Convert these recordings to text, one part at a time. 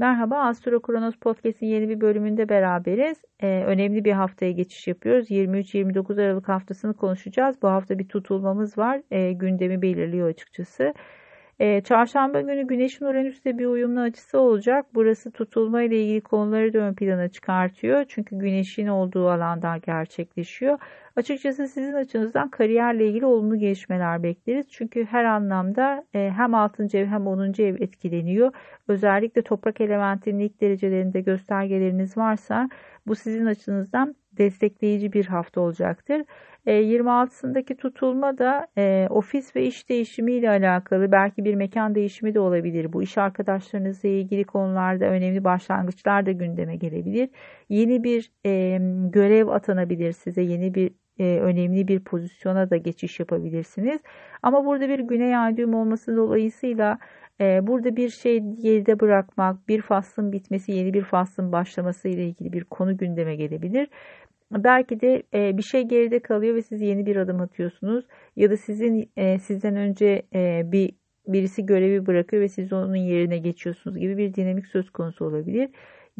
Merhaba, Astro Kronos Podcast'in yeni bir bölümünde beraberiz. Ee, önemli bir haftaya geçiş yapıyoruz. 23-29 Aralık haftasını konuşacağız. Bu hafta bir tutulmamız var. Ee, gündemi belirliyor açıkçası. Ee, çarşamba günü Güneş'in Uranüs'te bir uyumlu açısı olacak. Burası tutulma ile ilgili konuları da ön plana çıkartıyor. Çünkü Güneş'in olduğu alanda gerçekleşiyor. Açıkçası sizin açınızdan kariyerle ilgili olumlu gelişmeler bekleriz. Çünkü her anlamda e, hem 6. ev hem 10. ev etkileniyor. Özellikle toprak elementinin ilk derecelerinde göstergeleriniz varsa bu sizin açınızdan destekleyici bir hafta olacaktır. 26'sındaki e, tutulma da e, ofis ve iş değişimi ile alakalı belki bir mekan değişimi de olabilir. Bu iş arkadaşlarınızla ilgili konularda önemli başlangıçlar da gündeme gelebilir. Yeni bir e, görev atanabilir size, yeni bir önemli bir pozisyona da geçiş yapabilirsiniz. Ama burada bir güney ay düğüm olması dolayısıyla burada bir şey geride bırakmak, bir faslın bitmesi, yeni bir faslın başlaması ile ilgili bir konu gündeme gelebilir. Belki de e, bir şey geride kalıyor ve siz yeni bir adım atıyorsunuz ya da sizin e, sizden önce e, bir birisi görevi bırakıyor ve siz onun yerine geçiyorsunuz gibi bir dinamik söz konusu olabilir.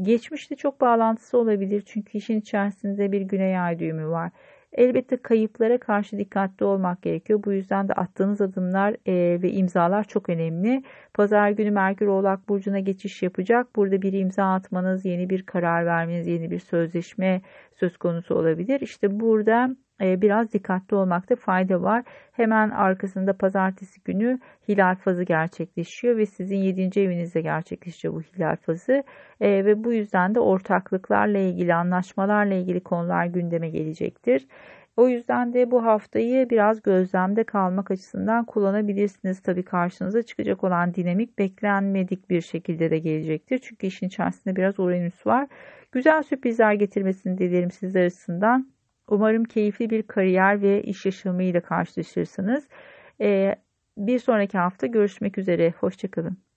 Geçmişte çok bağlantısı olabilir çünkü işin içerisinde bir güney ay düğümü var. Elbette kayıplara karşı dikkatli olmak gerekiyor. Bu yüzden de attığınız adımlar e, ve imzalar çok önemli. Pazar günü Merkür Oğlak Burcu'na geçiş yapacak. Burada bir imza atmanız, yeni bir karar vermeniz, yeni bir sözleşme söz konusu olabilir. İşte burada biraz dikkatli olmakta fayda var. Hemen arkasında pazartesi günü hilal fazı gerçekleşiyor ve sizin 7. evinizde gerçekleşiyor bu hilal fazı. E, ve bu yüzden de ortaklıklarla ilgili, anlaşmalarla ilgili konular gündeme gelecektir. O yüzden de bu haftayı biraz gözlemde kalmak açısından kullanabilirsiniz. Tabii karşınıza çıkacak olan dinamik beklenmedik bir şekilde de gelecektir. Çünkü işin içerisinde biraz Uranüs var. Güzel sürprizler getirmesini dilerim sizler açısından. Umarım keyifli bir kariyer ve iş yaşamı ile karşılaşırsınız. Ee, bir sonraki hafta görüşmek üzere. Hoşçakalın.